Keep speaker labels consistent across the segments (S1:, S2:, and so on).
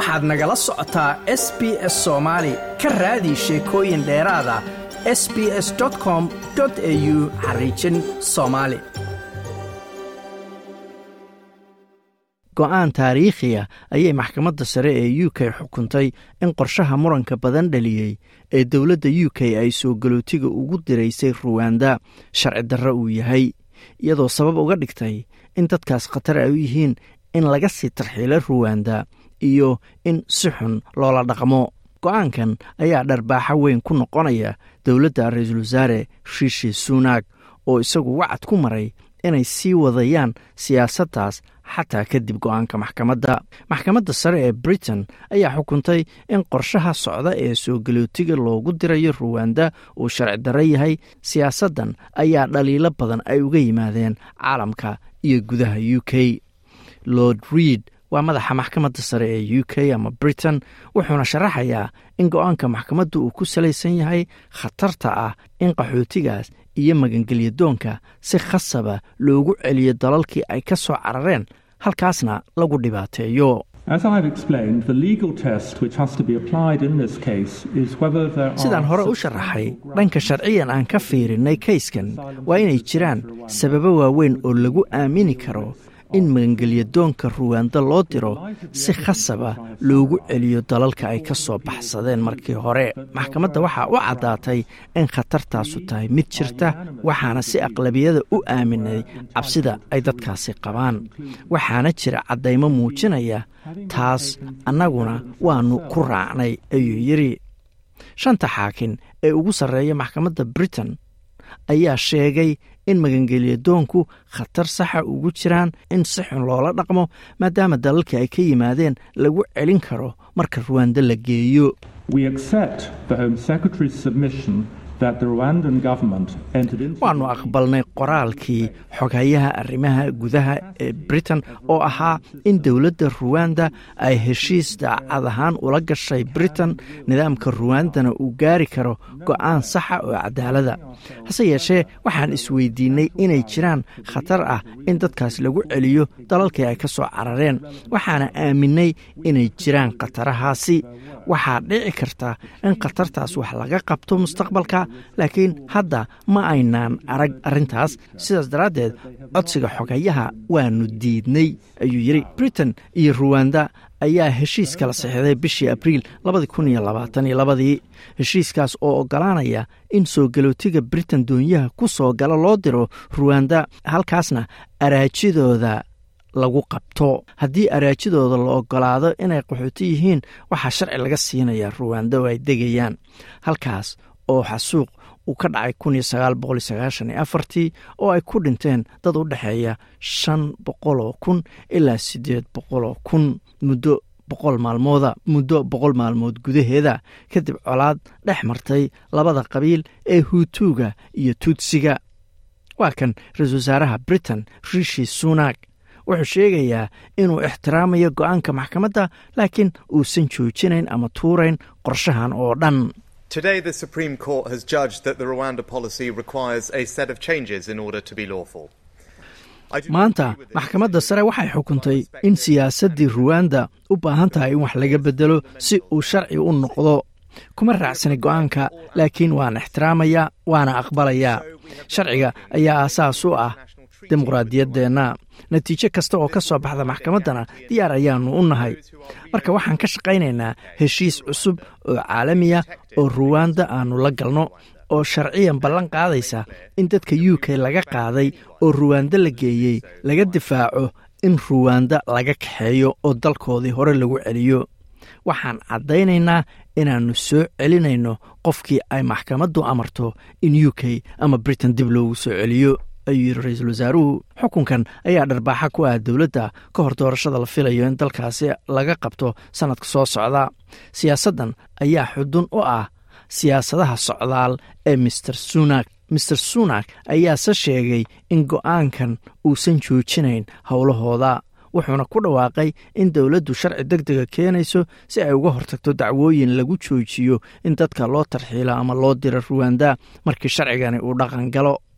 S1: waxaad nagala socotaa s b s soomaali ka raadi sheekooyin dheeraada s b s com au xariijin soomaali
S2: go'aan taariikhiya ayay maxkamadda sare ee u k xukuntay in qorshaha muranka badan dhaliyey ee dowladda u k ay soo galootiga ugu diraysay ruwanda sharci darro uu yahay iyadoo sabab uga dhigtay in dadkaas khatar ay u yihiin in laga sii tarxiilo ruwanda iyo in si xun loola dhaqmo. Go'aankan ayaa dharbaaxo weyn ku noqonaya dowladda ra'iisul wasaare rishi sunak oo isagu wacad ku maray inay sii wadayaan siyaasaddaas xataa kadib go'aanka maxkamadda. Maxkamadda sare ee britain ayaa xukuntay in qorshaha socda ee soo galootiga loogu dirayo ruwanda uu sharci darro yahay. Siyaasaddan ayaa dhaliilo badan ay uga yimaadeen caalamka iyo gudaha u k. Lord reid waa madaxa maxkamadda sare ee u k ama britain wuxuuna sharaxayaa in go'aanka maxkamaddu uu ku salaysan yahay khatarta ah in qaxootigaas iyo magangelyadoonka si khasaba loogu celiyo dalalkii ay ka soo carareen halkaasna lagu dhibaateeyo. Sidaan hore u sharaxay dhanka sharciyan aan ka fiirinnay kayskan waa inay jiraan sababo waaweyn oo lagu aamini karo in magangelyadoonka ruwanda loo diro si khasaba loogu celiyo dalalka ay ka soo baxsadeen markii hore. Maxkamadda waxaa u caddaatay in khatartaasu tahay mid jirta waxaana si aqlabiyada u aaminay cabsida ay dadkaasi qabaan. Waxaana jira caddaymo muujinaya taas annaguna waannu ku raacnay ayuu yidhi. Shanta xaakin ee ugu sarreeya maxkamadda britain ayaa sheegay in magangelyadoonku khatar saxa ugu jiraan in si xun loola dhaqmo maadaama dalalkii ay ka yimaadeen lagu celin karo marka ruwanda la geeyo waannu aqbalnay qoraalkii xoghayaha arrimaha gudaha ee britain oo ahaa in dowladda ruwanda ay heshiis daacad ahaan ula gashay britain nidaamka ruwandana uu gaari karo go'aan saxa oo cadaalada hase yeeshee waxaan isweydiinnay inay jiraan khatar ah in dadkaas lagu celiyo dalalkii ay ka soo carareen waxaana aaminay inay jiraan khatarahaasi waxaa dhici karta in khatartaas wax laga qabto mustaqbalka laakiin hadda ma aynaan arag arrintaas. Sidaas daraaddeed codsiga xogayaha waannu diidnay ayuu yidhi britain iyo ruwanda ayaa heshiis kala saxiixday bishii abriil labadii heshiiskaas oo oggolaanaya in soo galootiga britain doonyaha ku soo gala loo diro ruwanda halkaasna araajidooda lagu qabto. Haddii araajidooda la ogolaado inay qaxooti yihiin waxaa sharci laga siinayaa ruwanda oo ay degayaan. Halkaas oo xasuuq uu ka dhacay oo ay ku dhinteen dad u dhexeeya shan boqoloo kun ilaa siddeed boqoloo kun muddo boqol maalmooda muddo boqol maalmood gudaheeda. Kadib colaad dhex martay labada qabiil ee huutuuga iyo tuudsiga waa kan ra'iisul wasaaraha britain rishi sunak wuxuu sheegayaa inuu ixtiraamayo go'aanka maxkamadda laakiin uusan joojinayn ama tuurayn qorshahan oo dhan.
S3: Today, the Supreme Court has judged that the Rwanda policy requires a set of changes in order to be lawful.
S2: maanta maxkamadda sare waxay xukuntay in siyaasaddii ruwanda u baahan tahay in wax laga beddelo si uu sharci u noqdo. Kuma raacsanay go'aanka laakiin waan ixtiraamayaa waana aqbalayaa. Sharciga ayaa aasaas u ah dimuqraadiyaddeenna natiijo kasta oo ka soo baxda maxkamaddana diyaar ayaannu u nahay. Marka waxaan ka shaqaynaynaa heshiis cusub oo caalamiya oo ruwanda aannu la galno oo sharciyan ballan qaadaysa in dadka u k laga qaaday oo ruwanda la geeyey laga difaaco in ruwanda laga kaxeeyo oo dalkoodii hore lagu celiyo. Waxaan caddaynaynaa inaannu soo celinayno qofkii ay maxkamaddu amarto in u k ama britain dib loogu soo celiyo ayuu yidhi ra'iisul wasaaruhu. Xukunkan ayaa dharbaaxa ku ah dowladda ka hor doorashada la filayo in dalkaasi laga qabto sannadka soo socda. Siyaasaddan ayaa xudun u ah siyaasadaha socdaal ee mister sunak. Mister sunak ayaase sheegay in go'aankan uusan joojinayn howlahooda wuxuuna ku dhawaaqay in dowladdu sharci deg dega keenayso si ay uga hortagto dacwooyin lagu joojiyo in dadka loo tarxiilo ama loo diro ruwanda markii sharcigani uu dhaqan galo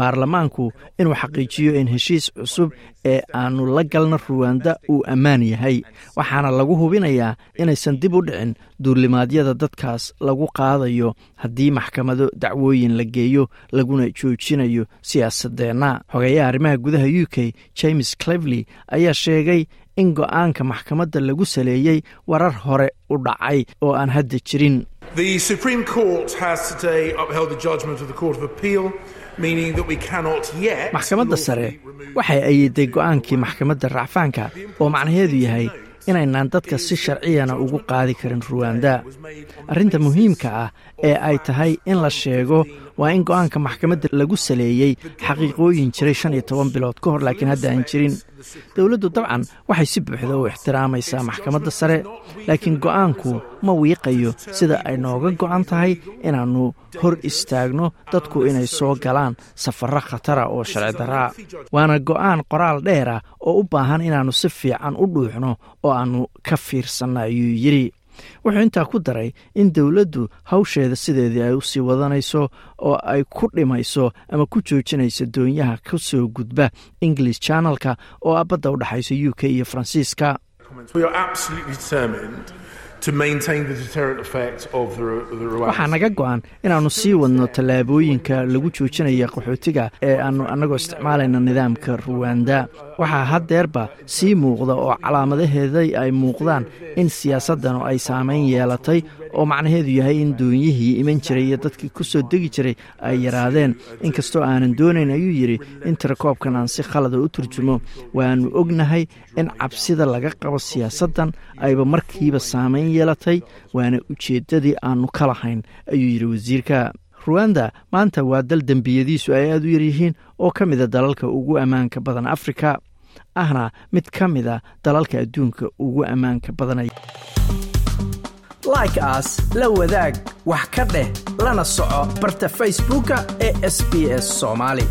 S2: baarlamaanku inuu xaqiijiyo in heshiis cusub ee aannu la galna ruwanda uu ammaan yahay. Waxaana lagu hubinayaa inaysan dib u dhicin duulimaadyada dadkaas lagu qaadayo haddii maxkamado dacwooyin la geeyo laguna joojinayo siyaasadeenna xogeeyaha arrimaha gudaha u k james clevely ayaa sheegay in go'aanka maxkamadda lagu saleeyey warar hore u dhacay oo aan hadda jirin maxkamadda sare waxay ayiday go'aankii maxkamadda racfaanka oo macnaheedu yahay inaynaan dadka si sharciyana ugu qaadi karin ruwanda arrinta muhiimka ah ee ay tahay in la sheego waa in go'aanka maxkamadda lagu saleeyey xaqiiqooyin jiray shan iyo toban bilood ka hor laakiin hadda aan jirin dowladdu dabcan waxay si buuxda u ixtiraamaysaa maxkamadda sare laakiin go'aanku ma wiiqayo sida ay nooga go'an tahay inaannu hor istaagno dadku inay soo galaan safarro khatara oo sharci daraa. Waana go'aan qoraal dheera oo u baahan inaannu si fiican u dhuuxno oo aannu ka fiirsanno ayuu yidhi wuxuu intaa ku daray in dowladdu hawsheeda sideedii ay u sii wadanayso oo ay ku dhimayso ama ku joojinayso doonyaha ka soo gudba english channelka oo ah badda u dhexaysa u k iyo faransiiska waxaa naga go'an inaannu sii wadno tallaabooyinka lagu joojinaya qaxootiga ee aannu annagoo isticmaalayna nidaamka ruwanda waxaa haddeerba sii muuqda oo calaamadaheeda ay muuqdaan in siyaasaddanu ay saamayn yeelatay oo macnaheedu yahay in doonyihii iman jiray iyo dadkii ku soo degi jiray ay yaraadeen. Inkastoo aanan doonayn ayuu yidhi in tirakoobkan aan si khalada u turjumo waannu ognahay in cabsida laga qabo siyaasaddan ayba markiiba saamayn yeelatay waana ujeeddadii aannu ka lahayn ayuu yidhi wasiirka. Ruwanda maanta waa dal dembiyadiisu ay aad u yaryihiin oo ka mida dalalka ugu ammaanka badan afrika ahna mid ka mida dalalka adduunka ugu ammaanka badanaya
S1: like aas la wadaag wax ka dheh lana soco barta facebooka ee sb soomaali